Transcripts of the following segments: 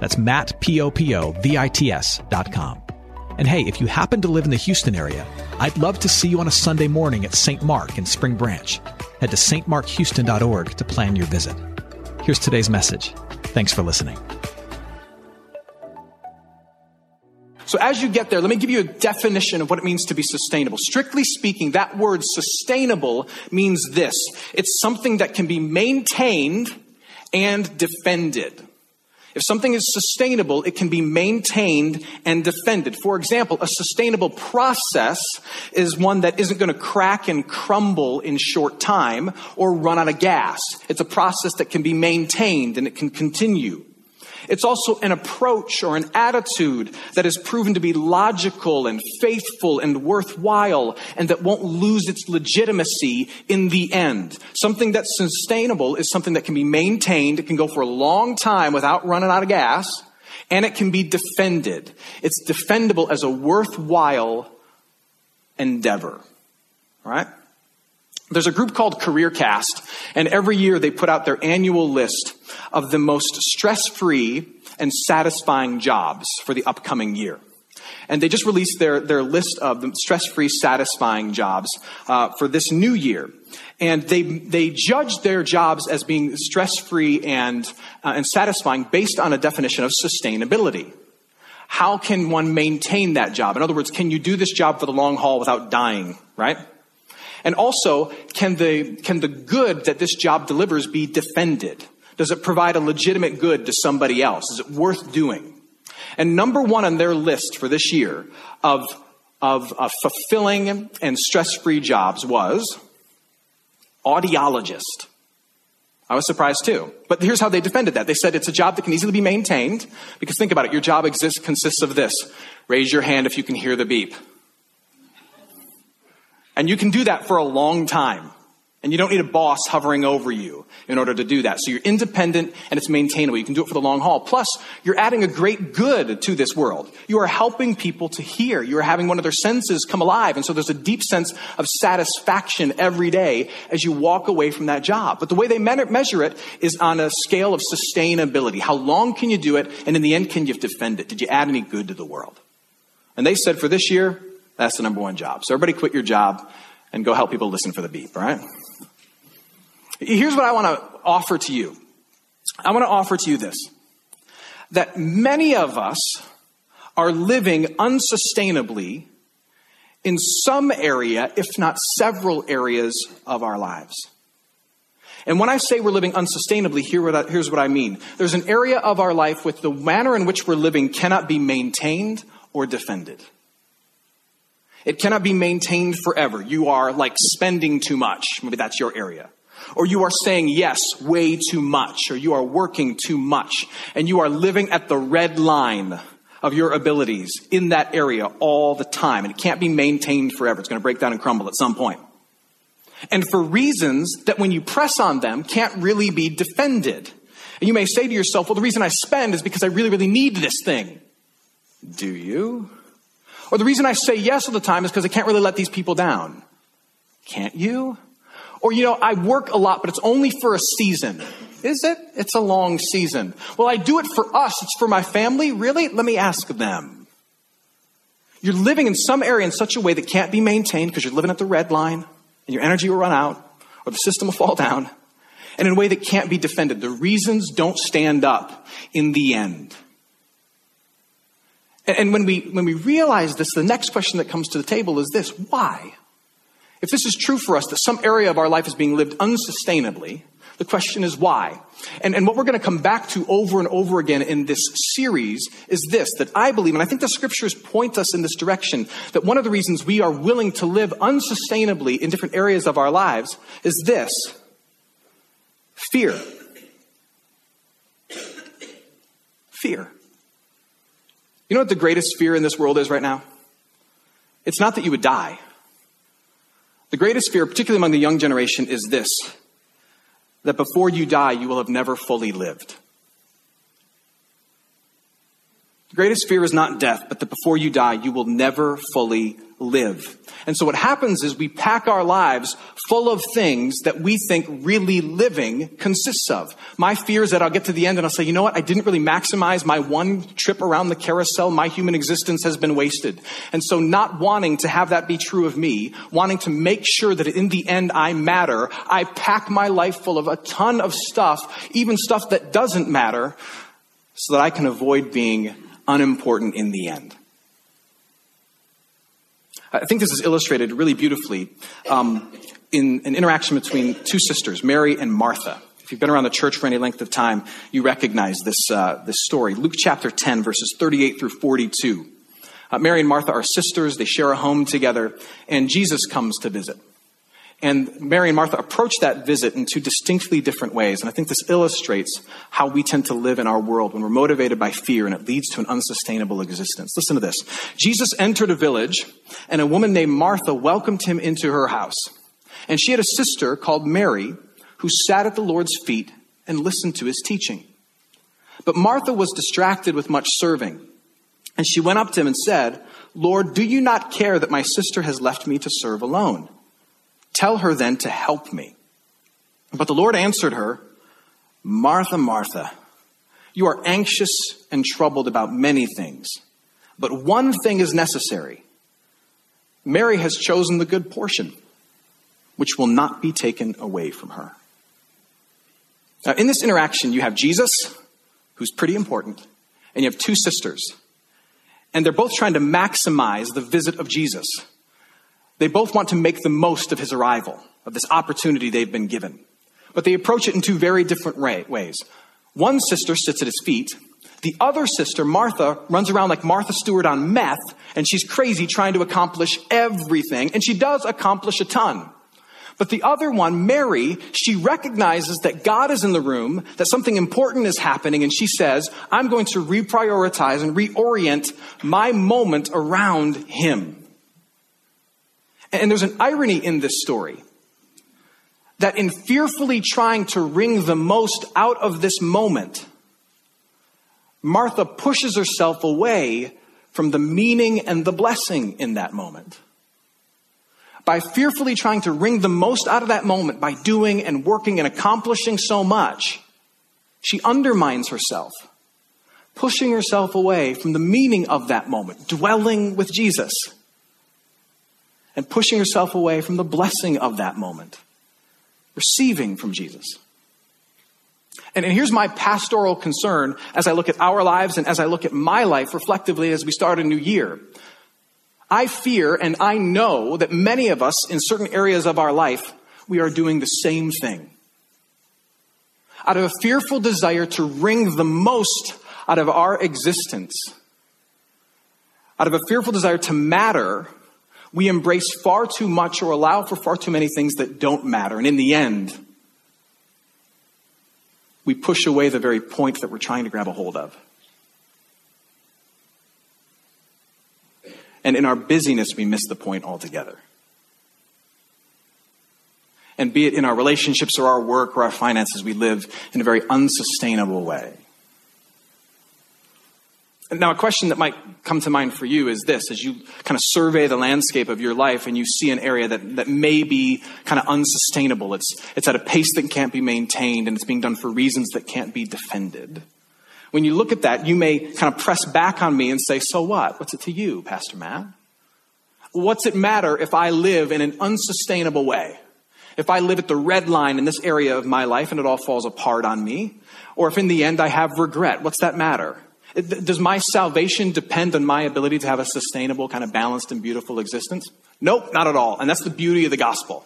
That's Matt, P-O-P-O-V-I-T-S dot com. And hey, if you happen to live in the Houston area, I'd love to see you on a Sunday morning at St. Mark in Spring Branch. Head to stmarkhouston.org to plan your visit. Here's today's message. Thanks for listening. So as you get there, let me give you a definition of what it means to be sustainable. Strictly speaking, that word sustainable means this. It's something that can be maintained and defended. If something is sustainable, it can be maintained and defended. For example, a sustainable process is one that isn't going to crack and crumble in short time or run out of gas. It's a process that can be maintained and it can continue. It's also an approach or an attitude that is proven to be logical and faithful and worthwhile and that won't lose its legitimacy in the end. Something that's sustainable is something that can be maintained. It can go for a long time without running out of gas and it can be defended. It's defendable as a worthwhile endeavor. All right? There's a group called CareerCast, and every year they put out their annual list of the most stress free and satisfying jobs for the upcoming year. And they just released their, their list of the stress free, satisfying jobs uh, for this new year. And they, they judged their jobs as being stress free and, uh, and satisfying based on a definition of sustainability. How can one maintain that job? In other words, can you do this job for the long haul without dying, right? And also, can the, can the good that this job delivers be defended? Does it provide a legitimate good to somebody else? Is it worth doing? And number one on their list for this year of, of, of fulfilling and stress free jobs was audiologist. I was surprised too. But here's how they defended that. They said it's a job that can easily be maintained because think about it. Your job exists, consists of this. Raise your hand if you can hear the beep. And you can do that for a long time. And you don't need a boss hovering over you in order to do that. So you're independent and it's maintainable. You can do it for the long haul. Plus, you're adding a great good to this world. You are helping people to hear. You are having one of their senses come alive. And so there's a deep sense of satisfaction every day as you walk away from that job. But the way they measure it is on a scale of sustainability. How long can you do it? And in the end, can you defend it? Did you add any good to the world? And they said for this year, that's the number one job. So everybody quit your job and go help people listen for the beep, right? Here's what I want to offer to you. I want to offer to you this. That many of us are living unsustainably in some area, if not several areas of our lives. And when I say we're living unsustainably, here what I, here's what I mean. There's an area of our life with the manner in which we're living cannot be maintained or defended. It cannot be maintained forever. You are like spending too much. Maybe that's your area. Or you are saying yes way too much, or you are working too much, and you are living at the red line of your abilities in that area all the time, and it can't be maintained forever. It's going to break down and crumble at some point. And for reasons that when you press on them can't really be defended. And you may say to yourself, well, the reason I spend is because I really, really need this thing. Do you? Or the reason I say yes all the time is because I can't really let these people down. Can't you? Or, you know, I work a lot, but it's only for a season. Is it? It's a long season. Well, I do it for us. It's for my family. Really? Let me ask them. You're living in some area in such a way that can't be maintained because you're living at the red line and your energy will run out or the system will fall down and in a way that can't be defended. The reasons don't stand up in the end. And when we, when we realize this, the next question that comes to the table is this why? If this is true for us, that some area of our life is being lived unsustainably, the question is why? And, and what we're going to come back to over and over again in this series is this that I believe, and I think the scriptures point us in this direction, that one of the reasons we are willing to live unsustainably in different areas of our lives is this fear. Fear. You know what the greatest fear in this world is right now? It's not that you would die. The greatest fear, particularly among the young generation, is this that before you die, you will have never fully lived. The greatest fear is not death, but that before you die, you will never fully live. And so what happens is we pack our lives full of things that we think really living consists of. My fear is that I'll get to the end and I'll say, you know what? I didn't really maximize my one trip around the carousel. My human existence has been wasted. And so not wanting to have that be true of me, wanting to make sure that in the end I matter, I pack my life full of a ton of stuff, even stuff that doesn't matter, so that I can avoid being unimportant in the end. I think this is illustrated really beautifully um, in an interaction between two sisters, Mary and Martha. If you've been around the church for any length of time, you recognize this, uh, this story. Luke chapter 10, verses 38 through 42. Uh, Mary and Martha are sisters. They share a home together, and Jesus comes to visit. And Mary and Martha approach that visit in two distinctly different ways. And I think this illustrates how we tend to live in our world when we're motivated by fear and it leads to an unsustainable existence. Listen to this. Jesus entered a village and a woman named Martha welcomed him into her house. And she had a sister called Mary who sat at the Lord's feet and listened to his teaching. But Martha was distracted with much serving. And she went up to him and said, Lord, do you not care that my sister has left me to serve alone? Tell her then to help me. But the Lord answered her, Martha, Martha, you are anxious and troubled about many things, but one thing is necessary. Mary has chosen the good portion, which will not be taken away from her. Now, in this interaction, you have Jesus, who's pretty important, and you have two sisters. And they're both trying to maximize the visit of Jesus. They both want to make the most of his arrival, of this opportunity they've been given. But they approach it in two very different ways. One sister sits at his feet. The other sister, Martha, runs around like Martha Stewart on meth, and she's crazy trying to accomplish everything, and she does accomplish a ton. But the other one, Mary, she recognizes that God is in the room, that something important is happening, and she says, I'm going to reprioritize and reorient my moment around Him. And there's an irony in this story that in fearfully trying to wring the most out of this moment, Martha pushes herself away from the meaning and the blessing in that moment. By fearfully trying to wring the most out of that moment by doing and working and accomplishing so much, she undermines herself, pushing herself away from the meaning of that moment, dwelling with Jesus and pushing herself away from the blessing of that moment, receiving from Jesus. And, and here's my pastoral concern as I look at our lives and as I look at my life reflectively as we start a new year. I fear and I know that many of us in certain areas of our life, we are doing the same thing. Out of a fearful desire to wring the most out of our existence, out of a fearful desire to matter, we embrace far too much or allow for far too many things that don't matter. And in the end, we push away the very point that we're trying to grab a hold of. And in our busyness, we miss the point altogether. And be it in our relationships or our work or our finances, we live in a very unsustainable way. Now, a question that might come to mind for you is this as you kind of survey the landscape of your life and you see an area that, that may be kind of unsustainable. It's, it's at a pace that can't be maintained and it's being done for reasons that can't be defended. When you look at that, you may kind of press back on me and say, So what? What's it to you, Pastor Matt? What's it matter if I live in an unsustainable way? If I live at the red line in this area of my life and it all falls apart on me? Or if in the end I have regret, what's that matter? Does my salvation depend on my ability to have a sustainable, kind of balanced and beautiful existence? Nope, not at all. And that's the beauty of the gospel.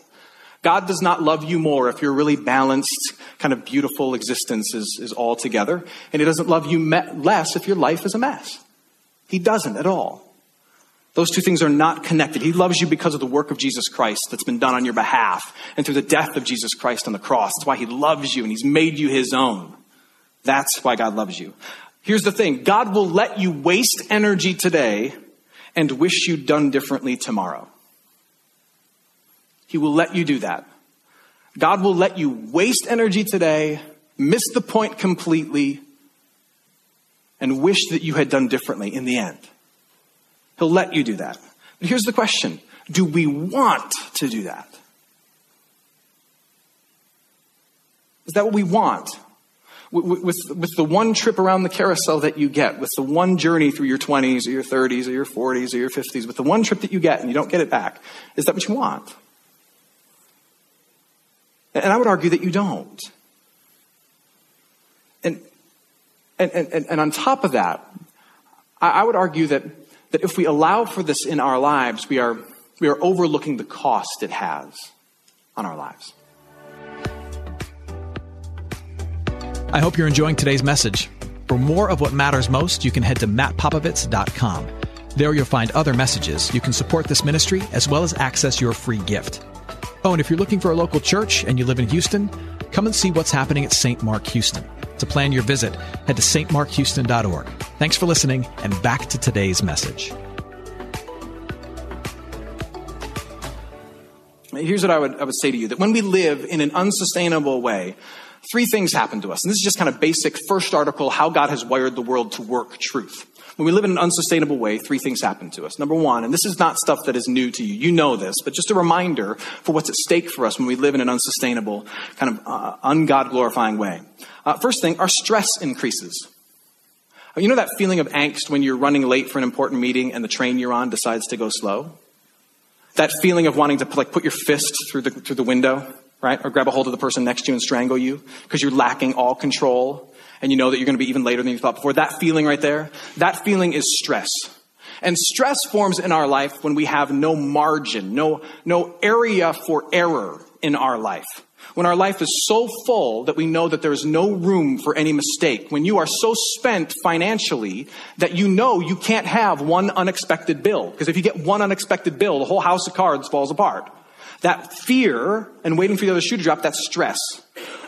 God does not love you more if your really balanced, kind of beautiful existence is, is all together. And He doesn't love you me- less if your life is a mess. He doesn't at all. Those two things are not connected. He loves you because of the work of Jesus Christ that's been done on your behalf and through the death of Jesus Christ on the cross. That's why He loves you and He's made you His own. That's why God loves you. Here's the thing God will let you waste energy today and wish you'd done differently tomorrow. He will let you do that. God will let you waste energy today, miss the point completely, and wish that you had done differently in the end. He'll let you do that. But here's the question Do we want to do that? Is that what we want? With, with, with, the one trip around the carousel that you get, with the one journey through your 20s or your 30s or your 40s or your 50s, with the one trip that you get and you don't get it back, is that what you want? And I would argue that you don't. And, and, and, and on top of that, I, I would argue that, that if we allow for this in our lives, we are, we are overlooking the cost it has on our lives. I hope you're enjoying today's message. For more of what matters most, you can head to mattpopovits.com. There you'll find other messages. You can support this ministry as well as access your free gift. Oh, and if you're looking for a local church and you live in Houston, come and see what's happening at St. Mark Houston. To plan your visit, head to stmarkhouston.org. Thanks for listening, and back to today's message. Here's what I would, I would say to you that when we live in an unsustainable way, three things happen to us. And this is just kind of basic first article, how God has wired the world to work truth. When we live in an unsustainable way, three things happen to us. Number one, and this is not stuff that is new to you. You know this, but just a reminder for what's at stake for us when we live in an unsustainable, kind of uh, ungod glorifying way. Uh, first thing, our stress increases. You know that feeling of angst when you're running late for an important meeting and the train you're on decides to go slow? That feeling of wanting to like put your fist through the, through the window, right? Or grab a hold of the person next to you and strangle you because you're lacking all control and you know that you're going to be even later than you thought before. That feeling right there, that feeling is stress. And stress forms in our life when we have no margin, no, no area for error in our life. When our life is so full that we know that there is no room for any mistake. When you are so spent financially that you know you can't have one unexpected bill. Because if you get one unexpected bill, the whole house of cards falls apart. That fear and waiting for the other shoe to drop, that's stress.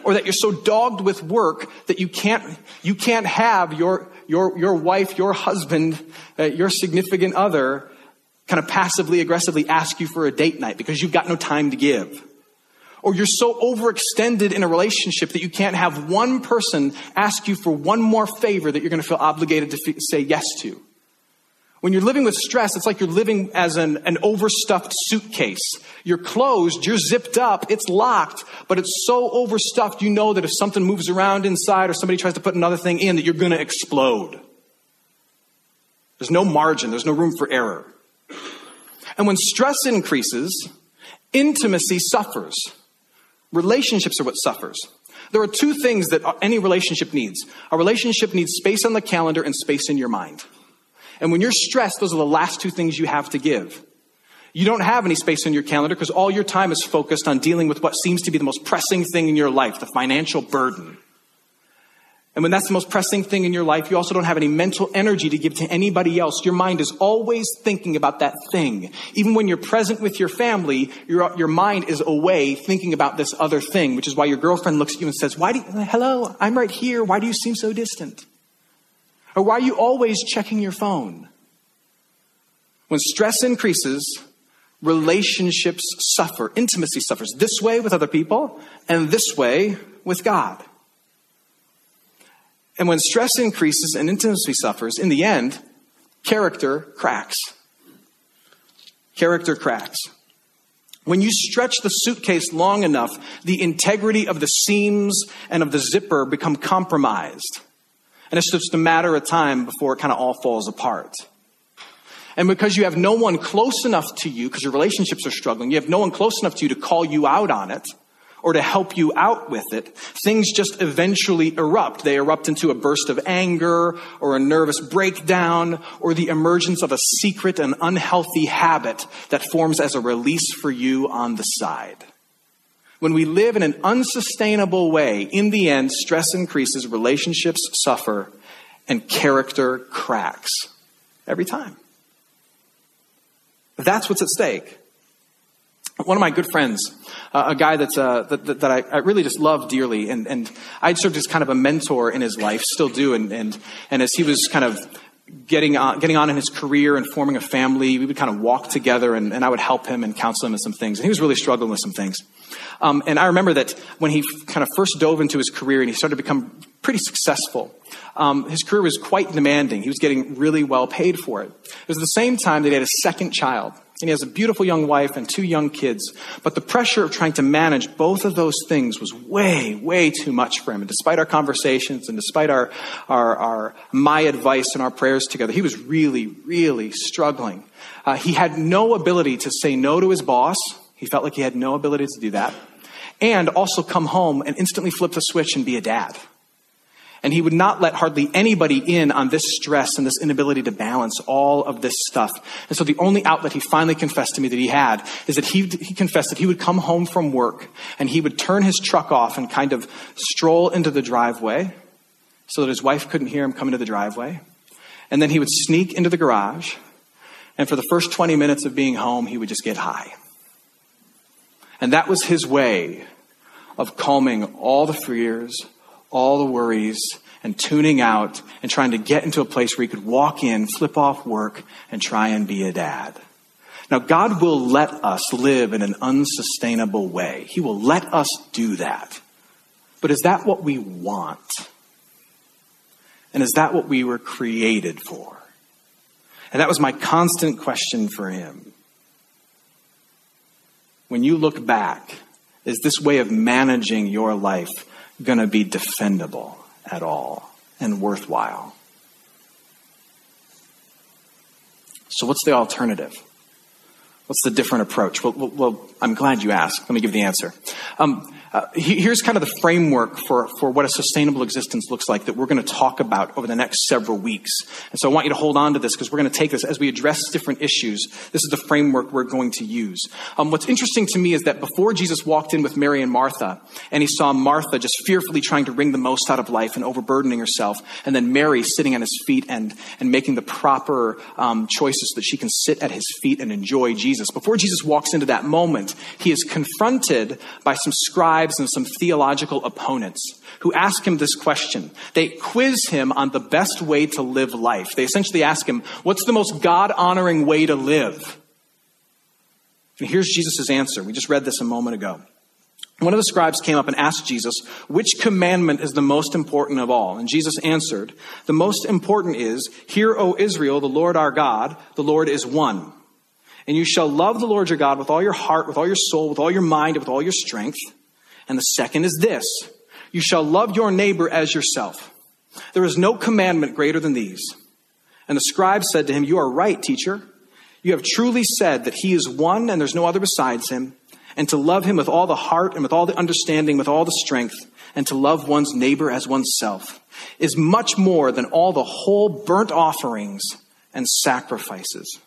Or that you're so dogged with work that you can't, you can't have your, your, your wife, your husband, uh, your significant other kind of passively aggressively ask you for a date night because you've got no time to give. Or you're so overextended in a relationship that you can't have one person ask you for one more favor that you're going to feel obligated to f- say yes to. When you're living with stress, it's like you're living as an, an overstuffed suitcase. You're closed, you're zipped up, it's locked, but it's so overstuffed, you know that if something moves around inside or somebody tries to put another thing in, that you're going to explode. There's no margin, there's no room for error. And when stress increases, intimacy suffers. Relationships are what suffers. There are two things that any relationship needs. A relationship needs space on the calendar and space in your mind. And when you're stressed, those are the last two things you have to give. You don't have any space in your calendar because all your time is focused on dealing with what seems to be the most pressing thing in your life, the financial burden. And when that's the most pressing thing in your life, you also don't have any mental energy to give to anybody else. Your mind is always thinking about that thing. Even when you're present with your family, your, your mind is away thinking about this other thing, which is why your girlfriend looks at you and says, why do you, hello, I'm right here. Why do you seem so distant? Or why are you always checking your phone? When stress increases, relationships suffer, intimacy suffers this way with other people and this way with God. And when stress increases and intimacy suffers, in the end, character cracks. Character cracks. When you stretch the suitcase long enough, the integrity of the seams and of the zipper become compromised. And it's just a matter of time before it kind of all falls apart. And because you have no one close enough to you, because your relationships are struggling, you have no one close enough to you to call you out on it or to help you out with it, things just eventually erupt. They erupt into a burst of anger or a nervous breakdown or the emergence of a secret and unhealthy habit that forms as a release for you on the side. When we live in an unsustainable way, in the end, stress increases, relationships suffer, and character cracks. Every time. That's what's at stake. one of my good friends, uh, a guy that's, uh, that, that, that I, I, really just love dearly, and, and I'd served as kind of a mentor in his life, still do, and, and, and as he was kind of getting on, getting on in his career and forming a family, we would kind of walk together, and, and I would help him and counsel him in some things. And he was really struggling with some things. Um, and I remember that when he kind of first dove into his career and he started to become pretty successful, um, his career was quite demanding. He was getting really well paid for it. It was the same time that he had a second child. And he has a beautiful young wife and two young kids. But the pressure of trying to manage both of those things was way, way too much for him. And despite our conversations and despite our, our, our my advice and our prayers together, he was really, really struggling. Uh, he had no ability to say no to his boss. He felt like he had no ability to do that. And also come home and instantly flip the switch and be a dad. And he would not let hardly anybody in on this stress and this inability to balance all of this stuff. And so the only outlet he finally confessed to me that he had is that he, he confessed that he would come home from work and he would turn his truck off and kind of stroll into the driveway so that his wife couldn't hear him come into the driveway. And then he would sneak into the garage. And for the first 20 minutes of being home, he would just get high. And that was his way of calming all the fears, all the worries and tuning out and trying to get into a place where he could walk in, flip off work, and try and be a dad. Now, God will let us live in an unsustainable way. He will let us do that. But is that what we want? And is that what we were created for? And that was my constant question for him. When you look back, is this way of managing your life going to be defendable at all and worthwhile. So, what's the alternative? What's the different approach? Well, well, well I'm glad you asked. Let me give the answer. Um, uh, here's kind of the framework for, for what a sustainable existence looks like that we're going to talk about over the next several weeks. And so I want you to hold on to this because we're going to take this as we address different issues. This is the framework we're going to use. Um, what's interesting to me is that before Jesus walked in with Mary and Martha, and he saw Martha just fearfully trying to wring the most out of life and overburdening herself, and then Mary sitting on his feet and, and making the proper um, choices so that she can sit at his feet and enjoy Jesus. Before Jesus walks into that moment, he is confronted by some scribes scribes and some theological opponents who ask him this question. They quiz him on the best way to live life. They essentially ask him, What's the most God honoring way to live? And here's Jesus' answer. We just read this a moment ago. One of the scribes came up and asked Jesus, Which commandment is the most important of all? And Jesus answered, The most important is, Hear, O Israel, the Lord our God, the Lord is one. And you shall love the Lord your God with all your heart, with all your soul, with all your mind, and with all your strength. And the second is this you shall love your neighbor as yourself. There is no commandment greater than these. And the scribe said to him, You are right, teacher. You have truly said that he is one and there's no other besides him, and to love him with all the heart and with all the understanding, with all the strength, and to love one's neighbor as oneself is much more than all the whole burnt offerings and sacrifices.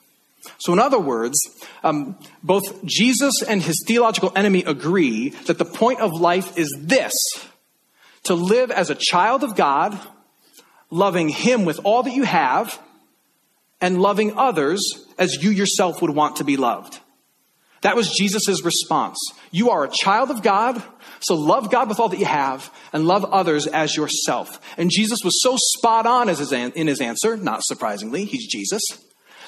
So, in other words, um, both Jesus and his theological enemy agree that the point of life is this to live as a child of God, loving him with all that you have, and loving others as you yourself would want to be loved. That was Jesus' response. You are a child of God, so love God with all that you have and love others as yourself. And Jesus was so spot on as his an- in his answer, not surprisingly, he's Jesus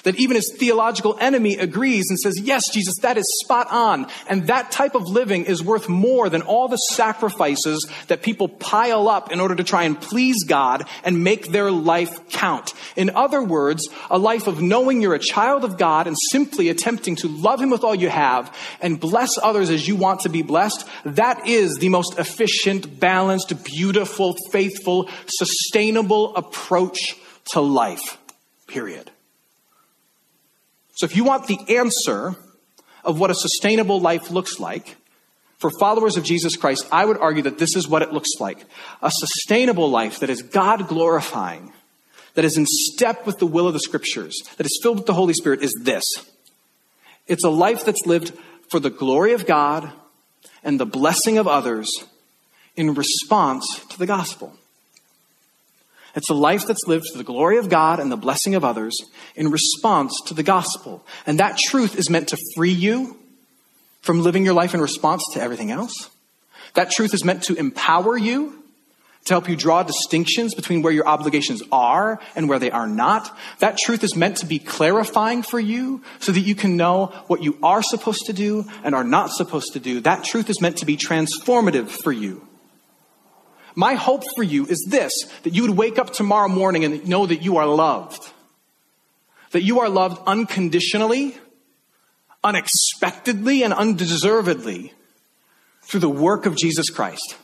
that even his theological enemy agrees and says, Yes, Jesus, that is spot on. And that type of living is worth more than all the sacrifices that people pile up in order to try and please God and make their life count. In other words, a life of knowing you're a child of God and simply attempting to love him with all you have and bless others as you want to be blessed, that is the most efficient, balanced, beautiful, faithful, sustainable approach to life. Period. So if you want the answer of what a sustainable life looks like, for followers of Jesus Christ, I would argue that this is what it looks like. A sustainable life that is God glorifying, that is in step with the will of the scriptures, that is filled with the Holy Spirit is this. It's a life that's lived for the glory of God and the blessing of others in response to the gospel. It's a life that's lived to the glory of God and the blessing of others in response to the gospel. And that truth is meant to free you from living your life in response to everything else. That truth is meant to empower you to help you draw distinctions between where your obligations are and where they are not. That truth is meant to be clarifying for you so that you can know what you are supposed to do and are not supposed to do. That truth is meant to be transformative for you. My hope for you is this that you would wake up tomorrow morning and know that you are loved. That you are loved unconditionally, unexpectedly, and undeservedly through the work of Jesus Christ.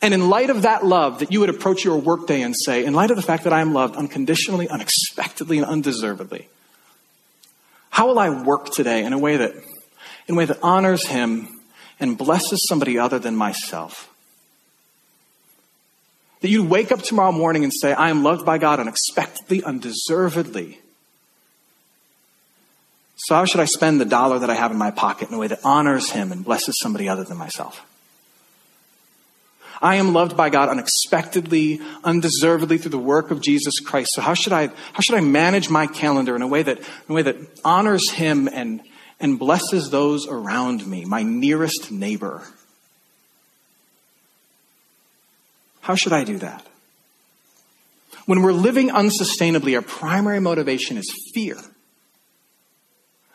And in light of that love, that you would approach your workday and say, in light of the fact that I am loved unconditionally, unexpectedly, and undeservedly, how will I work today in a way that, in a way that honors Him and blesses somebody other than myself? That you'd wake up tomorrow morning and say, I am loved by God unexpectedly, undeservedly. So how should I spend the dollar that I have in my pocket in a way that honors Him and blesses somebody other than myself? I am loved by God unexpectedly, undeservedly through the work of Jesus Christ. So how should I, how should I manage my calendar in a way that, in a way that honors Him and, and blesses those around me, my nearest neighbor? How should I do that? When we're living unsustainably, our primary motivation is fear.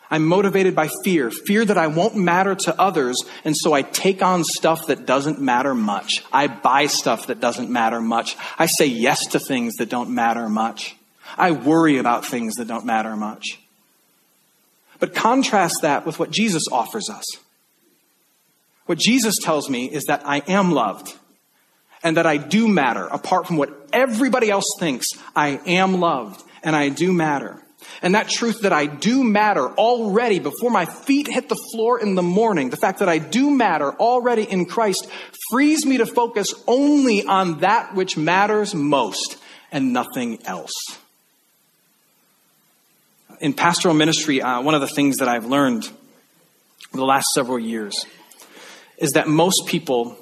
I'm motivated by fear, fear that I won't matter to others, and so I take on stuff that doesn't matter much. I buy stuff that doesn't matter much. I say yes to things that don't matter much. I worry about things that don't matter much. But contrast that with what Jesus offers us. What Jesus tells me is that I am loved and that I do matter apart from what everybody else thinks. I am loved and I do matter. And that truth that I do matter already before my feet hit the floor in the morning, the fact that I do matter already in Christ frees me to focus only on that which matters most and nothing else. In pastoral ministry, uh, one of the things that I've learned over the last several years is that most people,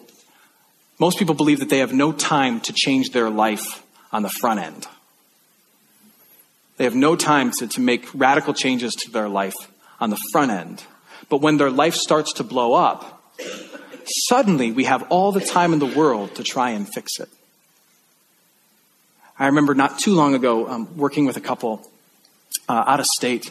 most people believe that they have no time to change their life on the front end. They have no time to, to make radical changes to their life on the front end. But when their life starts to blow up, suddenly we have all the time in the world to try and fix it. I remember not too long ago um, working with a couple uh, out of state,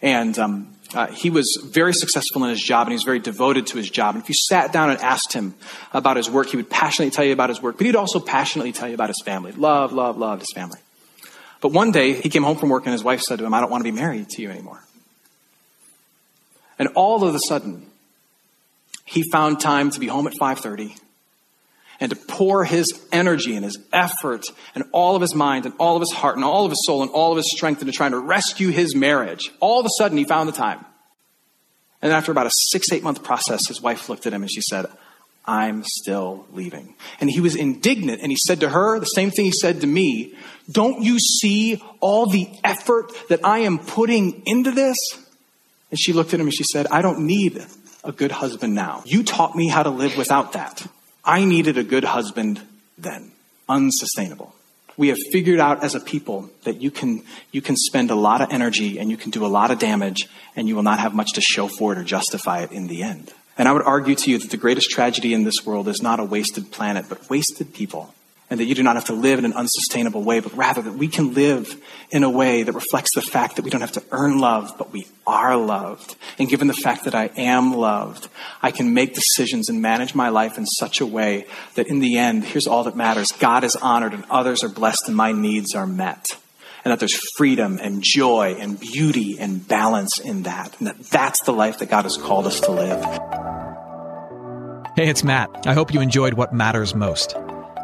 and um, uh, he was very successful in his job and he was very devoted to his job. And if you sat down and asked him about his work, he would passionately tell you about his work, but he'd also passionately tell you about his family. Love, love, loved his family. But one day he came home from work and his wife said to him, I don't want to be married to you anymore. And all of a sudden, he found time to be home at 5:30 and to pour his energy and his effort and all of his mind and all of his heart and all of his soul and all of his strength into trying to rescue his marriage. All of a sudden, he found the time. And after about a six, eight month process, his wife looked at him and she said, I'm still leaving. And he was indignant and he said to her the same thing he said to me Don't you see all the effort that I am putting into this? And she looked at him and she said, I don't need a good husband now. You taught me how to live without that. I needed a good husband then. Unsustainable. We have figured out as a people that you can, you can spend a lot of energy and you can do a lot of damage and you will not have much to show for it or justify it in the end. And I would argue to you that the greatest tragedy in this world is not a wasted planet, but wasted people. And that you do not have to live in an unsustainable way, but rather that we can live in a way that reflects the fact that we don't have to earn love, but we are loved. And given the fact that I am loved, I can make decisions and manage my life in such a way that in the end, here's all that matters God is honored and others are blessed and my needs are met and that there's freedom and joy and beauty and balance in that, and that that's the life that God has called us to live. Hey, it's Matt. I hope you enjoyed what matters most.